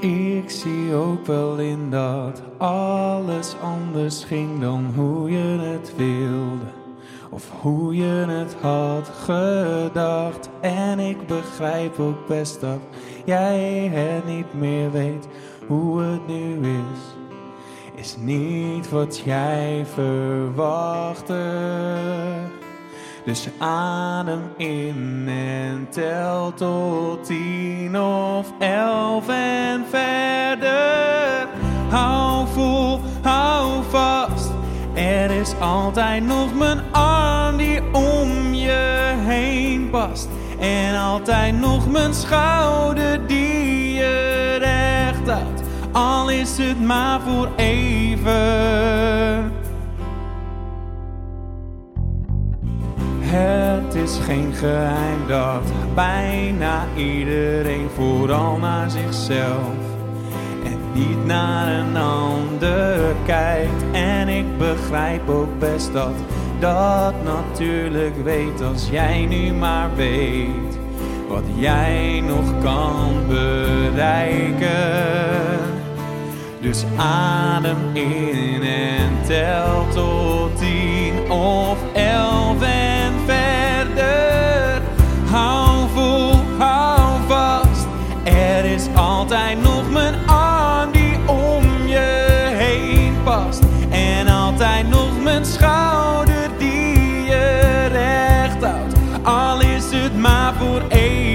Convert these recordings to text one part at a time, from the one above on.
Ik zie ook wel in dat alles anders ging dan hoe je het wilde. Of hoe je het had gedacht. En ik begrijp ook best dat jij het niet meer weet hoe het nu is. Is niet wat jij verwachtte. Dus adem in en tel tot tien of elf en verder. Hou vol, hou vast. Er is altijd nog mijn arm die om je heen past. En altijd nog mijn schouder die je recht houdt. Al is het maar voor even. Is geen geheim dat bijna iedereen vooral naar zichzelf en niet naar een ander kijkt. En ik begrijp ook best dat dat natuurlijk weet als jij nu maar weet wat jij nog kan bereiken. Dus adem in en tel tot altijd nog mijn arm die om je heen past. En altijd nog mijn schouder die je recht houdt. Al is het maar voor even.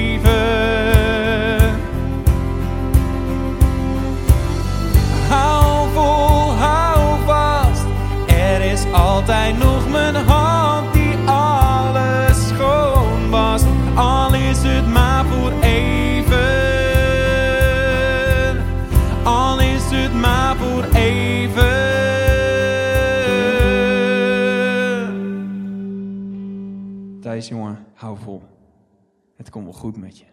Even. Thijs, jongen, hou vol. Het komt wel goed met je.